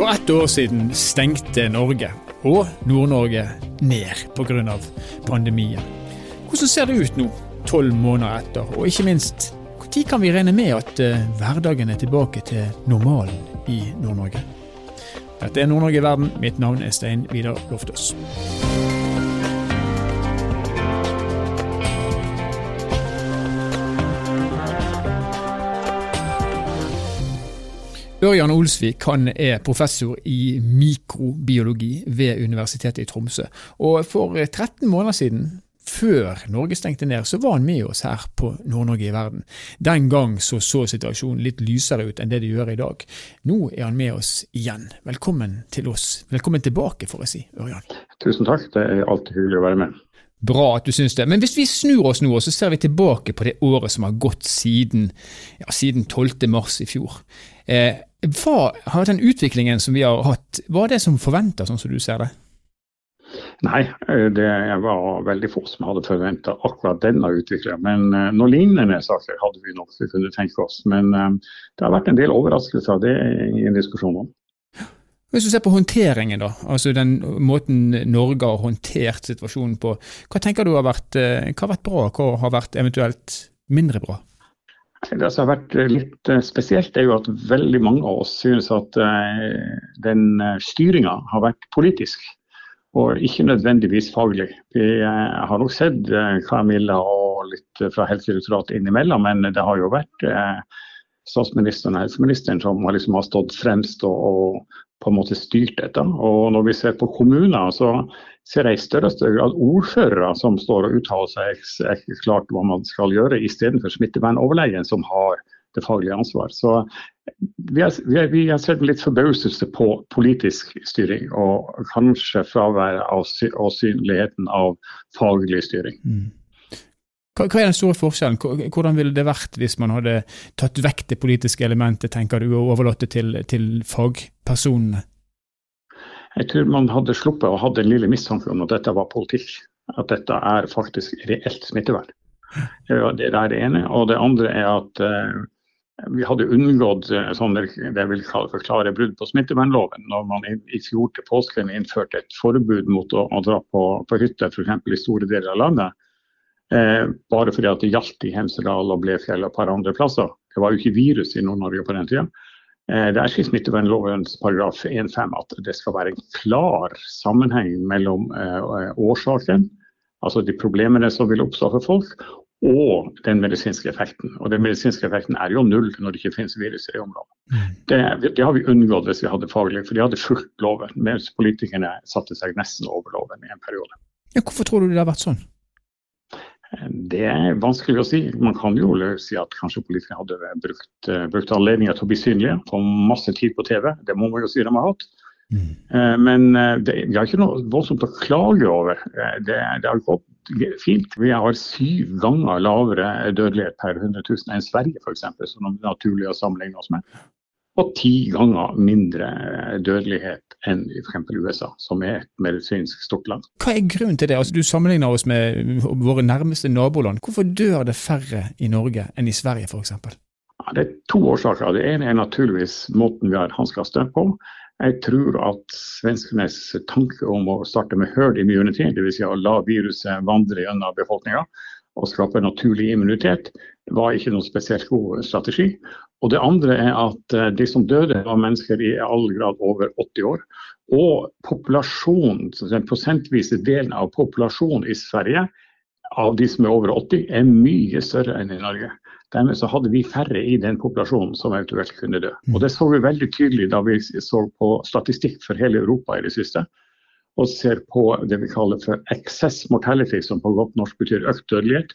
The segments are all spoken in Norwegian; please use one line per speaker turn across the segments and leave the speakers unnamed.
For ett år siden stengte Norge og Nord-Norge ned pga. pandemien. Hvordan ser det ut nå, tolv måneder etter? Og ikke minst, når kan vi regne med at uh, hverdagen er tilbake til normalen i Nord-Norge? Dette er Nord-Norge i verden. Mitt navn er Stein Vidar Loftaas. Ørjan Olsvik han er professor i mikrobiologi ved Universitetet i Tromsø. Og For 13 måneder siden, før Norge stengte ned, så var han med oss her på Nord-Norge i verden. Den gang så, så situasjonen litt lysere ut enn det det gjør i dag. Nå er han med oss igjen. Velkommen til oss. Velkommen tilbake, får jeg si, Ørjan.
Tusen takk, det er alltid hyggelig å være med.
Bra at du syns det. Men hvis vi snur oss nå, så ser vi tilbake på det året som har gått siden, ja, siden 12. mars i fjor. Eh, hva har den utviklingen som vi har hatt, var det som forventa, sånn som du ser det?
Nei, eh, det var veldig få som hadde forventa akkurat denne utviklingen. Men uh, noen lignende saker hadde vi nok kunne tenke oss. Men uh, det har vært en del overraskelser, det er ingen diskusjon om.
Hvis du ser på håndteringen, da, altså den måten Norge har håndtert situasjonen på, hva tenker du har vært, hva har vært bra, hva har vært eventuelt mindre bra?
Det som har vært litt spesielt, er jo at veldig mange av oss synes at den styringa har vært politisk og ikke nødvendigvis faglig. Vi har nok sett Camilla og litt fra Helsedirektoratet innimellom, men det har jo vært statsministeren og helseministeren som liksom har stått fremst og, og, på en måte styrt dette. Og når vi ser på kommuner, så ser jeg i større og større grad ordførere som står og uttaler seg ikke klart hva man skal gjøre, istedenfor smittevernoverlegen som har det faglige ansvar. Så vi har, vi, har, vi har sett litt forbauselse på politisk styring, og kanskje fraværet av og synligheten av faglig styring. Mm.
Hva, hva, er den store forskjellen? Hvordan ville det vært hvis man hadde tatt vekk det politiske elementet, tenker du, og overlatt det til, til fagpersonene?
Jeg tror man hadde sluppet å ha den lille mistanken om at dette var politikk. At dette er faktisk reelt smittevern. Det er det ene. Og det andre er at uh, vi hadde unngått uh, sånn det jeg vil kalle for klare brudd på smittevernloven når man i fjor til påsken innførte et forbud mot å, å dra på, på hytte f.eks. i store deler av landet. Eh, bare fordi at det gjaldt i Hemsedal og Blefjell og et par andre plasser. Det var jo ikke virus i Nord-Norge på den tida. Det er i smittevernlovens paragraf 1-5 at det skal være en klar sammenheng mellom årsaken, altså de problemene som vil oppstå for folk, og den medisinske effekten. Og den medisinske effekten er jo null når det ikke finnes virus i området. Mm. Det, det, har vi unngått hvis vi hadde faglig, for de hadde fulgt loven, mens politikerne satte seg nesten over loven i en periode.
Ja, hvorfor tror du det har vært sånn?
Det er vanskelig å si. Man kan jo si at kanskje politikerne hadde brukt, brukt anledningen til å bli synlige, få masse tid på TV. Det må man jo si de har hatt. Mm. Eh, men eh, det, vi har ikke noe voldsomt å klage over. Eh, det, det, har gått fint. Vi har syv ganger lavere dødelighet per 100 000 enn Sverige f.eks., som er naturlig å sammenligne oss med. Og ti ganger mindre dødelighet enn i f.eks. USA, som er et medisinsk stort land.
Hva er grunnen til det? Altså, du sammenligner oss med våre nærmeste naboland. Hvorfor dør det færre i Norge enn i Sverige f.eks.?
Ja, det er to årsaker. Det ene er naturligvis måten vi har hanskes på. Jeg tror at svenskenes tanke om å starte med herd immunity, dvs. Si å la viruset vandre gjennom befolkninga og skape naturlig immunitet, var ikke noen spesielt god strategi. Og Det andre er at eh, de som døde, var mennesker i all grad over 80 år. Og populasjonen, den prosentvise delen av populasjonen i Sverige av de som er over 80, er mye større enn i Norge. Dermed så hadde vi færre i den populasjonen som eventuelt kunne dø. Og Det så vi veldig tydelig da vi så på statistikk for hele Europa i det siste. Og ser på det vi kaller for excess mortality, som på godt norsk betyr økt dødelighet.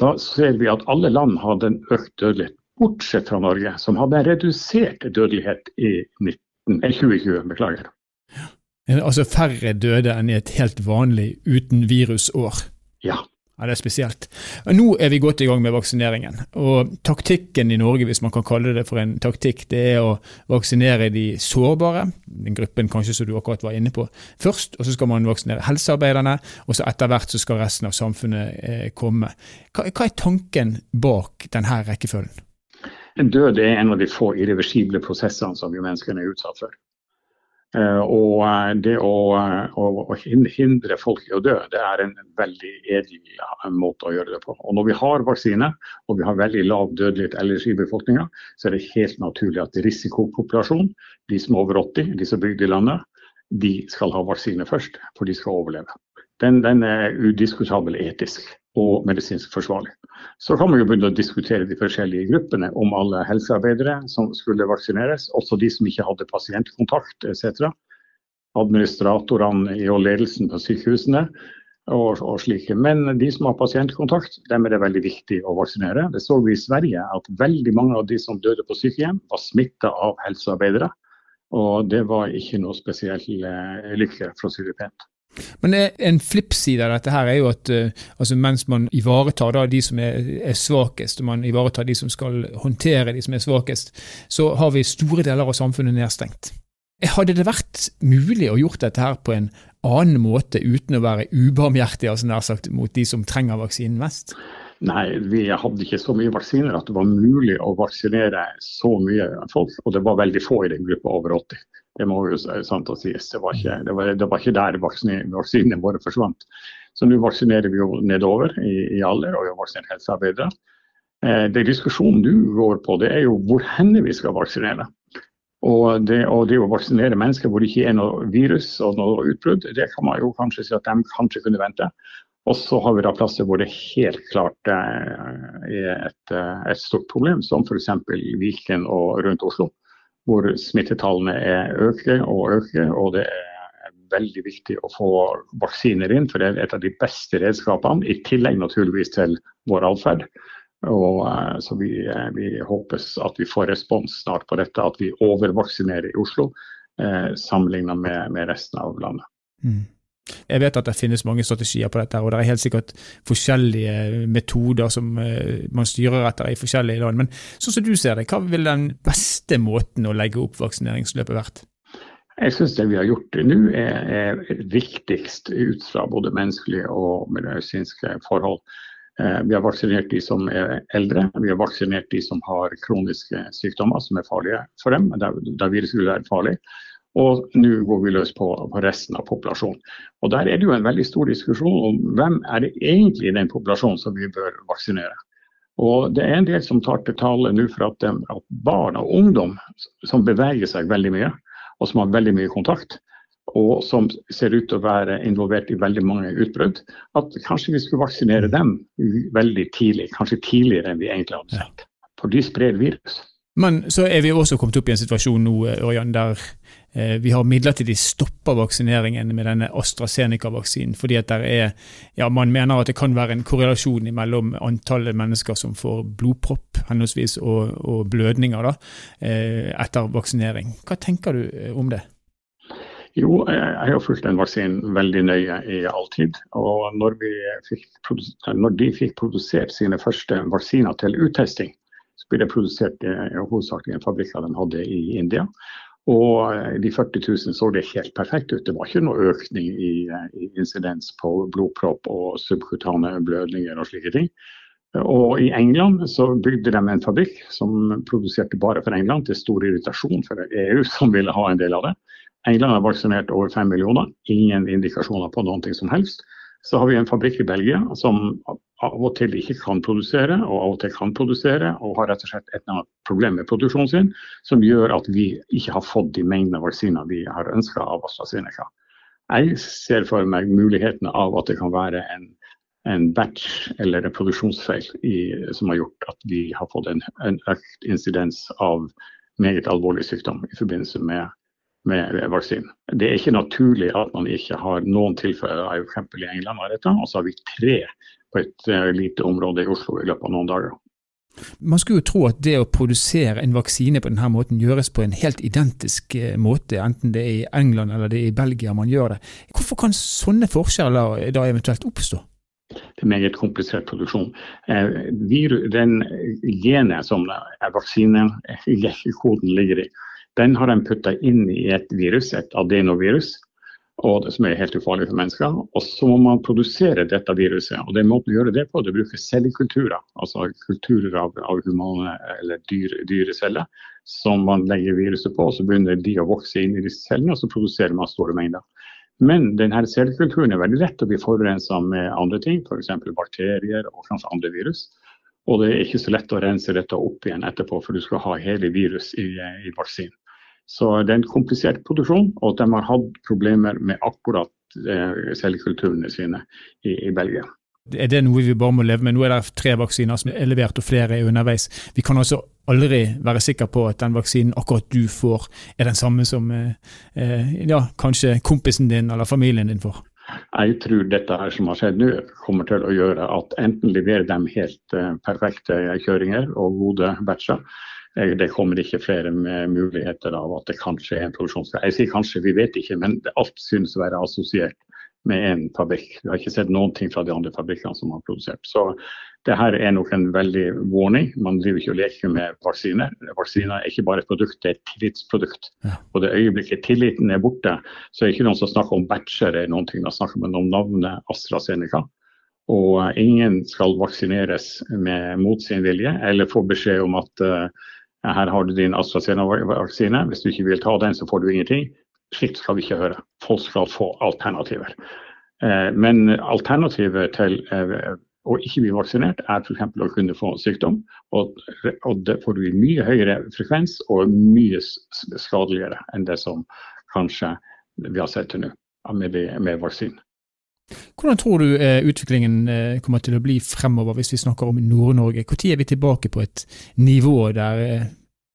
Da ser vi at alle land hadde en økt dødelighet, bortsett fra Norge, som hadde en redusert dødelighet i 19, 2020. Beklager.
Altså færre døde enn i et helt vanlig uten virusår?
Ja.
Ja, Det er spesielt. Nå er vi godt i gang med vaksineringen. og Taktikken i Norge, hvis man kan kalle det for en taktikk, det er å vaksinere de sårbare, den gruppen kanskje som du akkurat var inne på, først. og Så skal man vaksinere helsearbeiderne, og så etter hvert så skal resten av samfunnet eh, komme. Hva, hva, er tanken bak denne rekkefølgen?
En død er en av de få irreversible prosessene som vi menneskene er utsatt for. Eh, og eh, det å, å, å, hindre folk i å dø, det er en veldig edel måte å gjøre det på. Og Når vi har vaksine og vi har veldig lav dødelighet ellers i befolkninga, så er det helt naturlig at risikopopulasjonen, de som er over 80, de som er bygd i landet, de skal ha vaksine først, for de skal overleve. Den, den er udiskutabel etisk og medisinsk forsvarlig. Så kan man jo begynne å diskutere de forskjellige gruppene om alle helsearbeidere som skulle vaksineres, også de som ikke hadde pasientkontakt etc. Administratorene og ledelsen på sykehusene og, og, slike. Men de som har pasientkontakt, dem er det veldig viktig å vaksinere. Det så vi i Sverige at veldig mange av de som døde på sykehjem, var smitta av helsearbeidere. Og det var ikke noe spesielt eh, lykke, for å si det pent.
Men en flippside av dette her er jo at uh, altså mens man ivaretar da de som er, er, svakest, og man ivaretar de som skal håndtere de som er svakest, så har vi store deler av samfunnet nedstengt. Hadde det vært mulig å gjort dette her på en annen måte uten å være ubarmhjertig altså nær sagt, mot de som trenger vaksinen mest?
Nei, vi hadde ikke så mye vaksiner at det var mulig å vaksinere så mye folk. Og det var veldig få i den gruppa over 80. Det må jo sant å sies. Det var ikke, det var, det var ikke der vaksinene våre forsvant. Så nå vaksinerer vi jo nedover i, i alder, og vi har vaksinert helsearbeidere. Eh, det diskusjonen du går på, det er jo hvor henne vi skal vaksinere. Og det, og det, å vaksinere mennesker hvor det ikke er noe virus og noe utbrudd, det kan man jo kanskje si at de kanskje kunne vente. Og så har vi da plasser hvor det helt klart eh, er et, eh, et stort problem, som f.eks. Viken og rundt Oslo hvor smittetallene er øker og øker. og det er veldig viktig å få vaksiner inn, for det er et av de beste redskapene, i tillegg naturligvis til vår atferd. Og, eh, så vi, eh, vi håper at vi får respons snart på dette, at vi overvaksinerer i Oslo eh, sammenlignet med, med, resten av landet. Mm.
Jeg vet at det finnes mange strategier på dette, og det er helt sikkert forskjellige metoder som eh, man styrer etter i forskjellige land. Men sånn som du ser det, hva vil den beste måten å legge opp vaksineringsløpet vært?
Jeg syns det vi har gjort nå er, er viktigst ut fra både menneskelige og medisinske forhold. Eh, vi har vaksinert de som er eldre, vi har vaksinert de som har kroniske sykdommer som er farlige for dem, der, der viruset være farlig. Og nå går vi løs på, på, resten av populasjonen. Og Der er det jo en veldig stor diskusjon om hvem er det egentlig i den populasjonen som vi bør vaksinere. Og Det er en del som tar til tale nå for at, at barn og ungdom som beveger seg veldig mye, og som har veldig mye kontakt, og som ser ut til å være involvert i veldig mange utbrudd, at kanskje vi skulle vaksinere dem veldig tidlig. Kanskje tidligere enn vi egentlig hadde sett. For de sprer virus.
Men så er vi også kommet opp i en situasjon nå Ørjan, der eh, vi har midlertidig stoppa vaksineringen med denne AstraZeneca-vaksinen. fordi at er, ja, Man mener at det kan være en korrelasjon mellom antallet mennesker som får blodpropp henholdsvis og, og blødninger da, eh, etter vaksinering. Hva tenker du eh, om det?
Jo, jeg har fulgt den vaksinen veldig nøye i all tid. Og når, fikk, når de fikk produsert sine første vaksiner til uttesting, så ble det produsert eh, hovedsakelig i en fabrikk de hadde i India. Og eh, de 40 000 så det helt perfekt ut. Det var ikke noe økning i, eh, i insidens på blodpropp og subkutane blødninger og slike ting. Og I England så bygde de en fabrikk som produserte bare for England, til stor irritasjon for EU, som ville ha en del av det. England har vaksinert over fem millioner, ingen indikasjoner på noe som helst. Så har vi en fabrikk i Belgia som av og til ikke kan produsere, og av og til kan produsere, og har rett og slett et eller annet problem med produksjonen sin, som gjør at vi ikke har fått de mengdene vaksiner vi har ønska av AstraZeneca. Jeg ser for meg mulighetene av at det kan være en, en batch eller en produksjonsfeil i, som har gjort at vi har fått en, en økt insidens av meget alvorlig sykdom i forbindelse med med vaksinen. Det er ikke naturlig at man ikke har noen tilfeller av eksempel i England og så har vi tre på et uh, lite område i Oslo i løpet av noen dager.
Man skulle jo tro at det å produsere en vaksine på denne måten gjøres på en helt identisk eh, måte, enten det er i England eller det er i Belgia man gjør det. Hvorfor kan sånne forskjeller da eventuelt oppstå?
Det er meget komplisert produksjon. Eh, den genet som vaksinekoden ligger i, den har de putta inn i et virus, et adenovirus. og det som er helt ufarlig for mennesker. Og så må man produsere dette viruset. og det er måten å gjøre det på, det bruker cellekulturer. Altså kulturer av, av humane eller dyre, celler som man legger viruset på. og Så begynner de å vokse inn i disse cellene, og så produserer man store mengder. Men denne cellekulturen er veldig lett å bli forurensa med andre ting, f.eks. bakterier og kanskje andre virus. Og det er ikke så lett å rense dette opp igjen etterpå, for du skal ha hele virus i, i vaksinen. Så det er en komplisert produksjon, og de har hatt problemer med akkurat eh, cellekulturene sine i, i Belgia.
Er det noe vi bare må leve med? Nå er det tre vaksiner som er levert, og flere er underveis. Vi kan altså aldri være sikre på at den vaksinen akkurat du får, er den samme som eh, eh, ja, kanskje kompisen din eller familien din får.
Jeg tror dette her som har skjedd nå, kommer til å gjøre at enten leverer de helt uh, perfekte kjøringer og gode batcher, det kommer ikke flere muligheter av at det kanskje er en produksjonsfeil. Jeg sier kanskje, vi vet ikke, men alt synes å være assosiert med én fabrikk. Vi har ikke sett noen ting fra de andre fabrikkene som har produsert. Så det her er nok en veldig warning. Man driver ikke og leker med vaksiner. Vaksiner er ikke bare et produkt, det er et tillitsprodukt. Og det øyeblikket tilliten er borte, så er det ikke noen som snakker om batcher eller noen ting. Da snakker man om navnet AstraZeneca. Og ingen skal vaksineres med mot sin vilje eller få beskjed om at uh, her har du din AstraZeneca-vaksine. Hvis du ikke vil ta den, så får du ingenting. Slikt skal vi ikke høre. Folk skal få alternativer. Eh, men alternativet til eh, å ikke bli vaksinert er f.eks. å kunne få sykdom. Og, og det får du i mye høyere frekvens og mye skadeligere enn det som kanskje vi har sett til nå med, med vaksinen.
Hvordan tror du eh, utviklingen eh, kommer til å bli fremover, hvis vi snakker om Nord-Norge? Når er vi tilbake på et nivå der eh,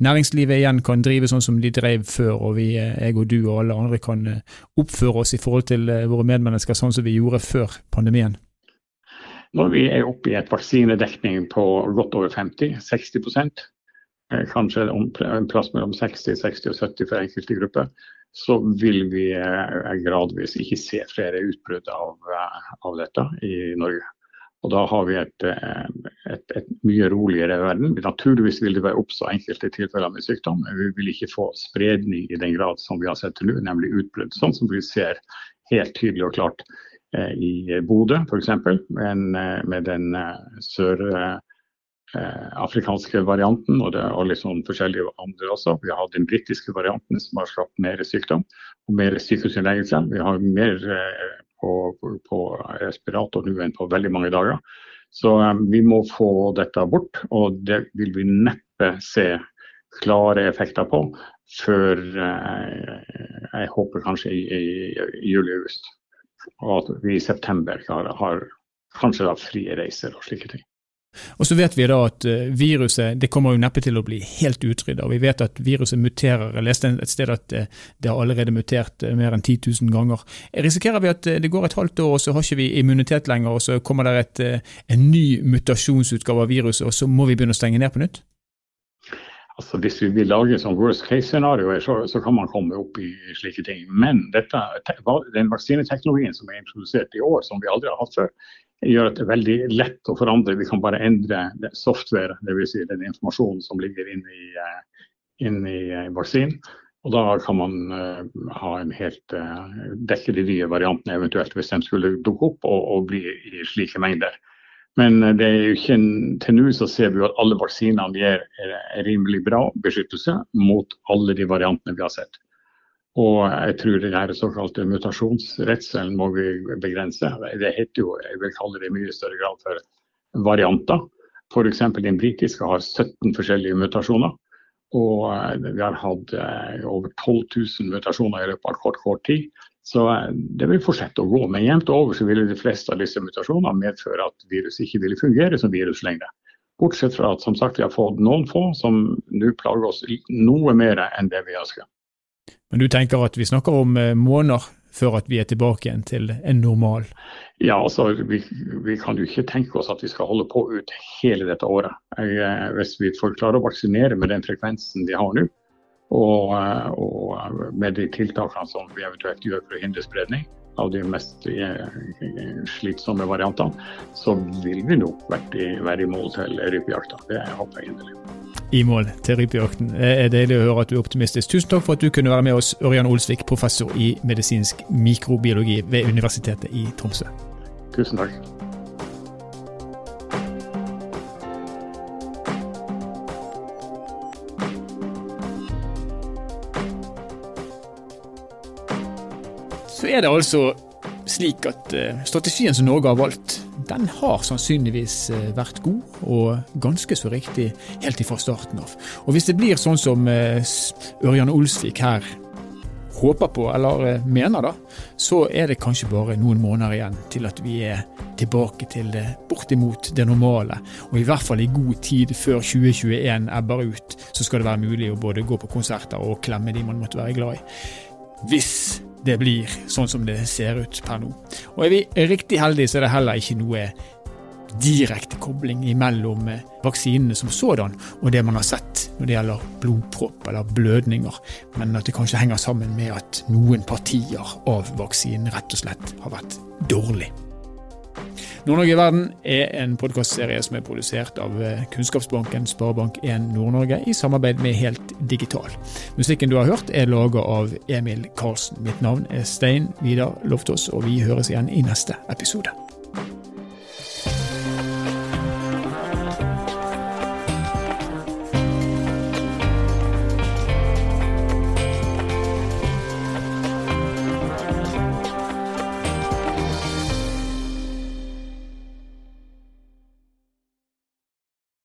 næringslivet igjen kan drive sånn som de drev før, og vi, jeg og du og alle andre kan oppføre oss i forhold til våre medmennesker sånn som vi gjorde før pandemien?
Når vi er oppe i et vaksinedekning på godt over 50-60 kanskje en plass mellom 60, 60 og 70 for enkelte grupper, så vil vi eh, gradvis ikke se flere utbrudd av, eh, av, dette i Norge. Og Da har vi et, eh, et, et, mye roligere verden. Naturligvis vil det være oppstå enkelte tilfeller med sykdom, men vi vil ikke få spredning i den grad som vi har sett til nå, nemlig utbrudd. Sånn som vi ser helt tydelig og klart i Bodø f.eks., med den sør afrikanske varianten, og det alle sånne forskjellige andre også. Vi har den britiske varianten som har skapt mer sykdom og mer sykehusinnleggelse. Vi har mer eh, på, på, respirator nå enn på veldig mange dager. Så eh, vi må få dette bort, og det vil vi neppe se klare effekter på før eh, jeg håper kanskje i, i, i juli-august. Og at vi i september har, har kanskje da frie reiser og slike ting.
Og så vet vi da at eh, viruset det kommer jo neppe til å bli helt utrydda. Vi vet at viruset muterer. Jeg leste et sted at eh, det har allerede mutert eh, mer enn 10 000 ganger. Risikerer vi at det går et halvt år, og så har ikke vi immunitet lenger, og så kommer det et, en ny mutasjonsutgave av viruset, og så må vi begynne å stenge ned på nytt?
Altså, hvis vi vil lage sånn worst case-scenarioer, så, så, kan man komme opp i slike ting. Men dette, den vaksineteknologien som er introdusert i år, som vi aldri har hatt før, gjør at det er veldig lett å forandre. Vi kan bare endre software, dvs. Si den informasjonen som ligger inne i, eh, inn i eh, vaksinen. Og da kan man uh, ha en helt uh, dekke de nye variantene eventuelt, hvis de skulle dukke opp og, og bli i slike mengder. Men det er jo ikke til nå så ser vi at alle vaksinene gir rimelig bra beskyttelse mot alle de variantene vi har sett. Og jeg tror den såkalte mutasjonsredselen må vi begrense. Det heter jo, jeg vil kalle det i mye større grad for varianter. F.eks. den britiske har 17 forskjellige mutasjoner. Og vi har hatt eh, over 12 000 mutasjoner i løpet av kort, kort tid. Så eh, det vil fortsette å gå. Men jevnt over så vil de fleste av disse mutasjonene medføre at viruset ikke vil fungere som virus lenger. Bortsett fra at som sagt, vi har fått noen få som nå plager oss noe mer enn det vi ønsker.
Men du tenker at vi snakker om eh, måneder før at vi er tilbake igjen til en normal?
Ja, altså vi, vi kan jo ikke tenke oss at vi skal holde på ut hele dette året. Jeg, eh, hvis vi får klare å vaksinere med den frekvensen vi har nå, og, eh, og, med de tiltakene som vi eventuelt gjør for å hindre spredning av de mest slitsomme variantene, så vil vi nok være i, mål til rypejakta. Det håper jeg inderlig.
I mål til rypejakten. Det er deilig å høre at du er optimistisk. Tusen takk for at du kunne være med oss, Ørjan Olsvik, professor i medisinsk mikrobiologi ved Universitetet i Tromsø.
Tusen takk.
Så er det altså slik at eh, strategien som Norge har valgt, den har sannsynligvis eh, vært god og ganske så riktig helt fra starten av. Og hvis det blir sånn som eh, Ørjan Olsvik her håper på, eller mener da, så er det kanskje bare noen måneder igjen til at vi er tilbake til det bortimot det normale. Og i hvert fall i god tid før 2021 ebber ut, så skal det være mulig å både gå på konserter og klemme de man måtte være glad i. Hvis det blir sånn som det ser ut per nå. Og er vi riktig heldige, så er det heller ikke noe direkte kobling mellom eh, vaksinene som sådan og det man har sett når det gjelder blodpropp eller blødninger, men at det kanskje henger sammen med at noen partier av vaksinen rett og slett har vært dårlig. Nord-Norge i verden er en podkastserie som er produsert av eh, Kunnskapsbanken Sparebank1 Nord-Norge i samarbeid med Helt Digital. Musikken du har hørt er laga av Emil Karlsen. Mitt navn er Stein Vidar Loftaas, og vi høres igjen i neste episode.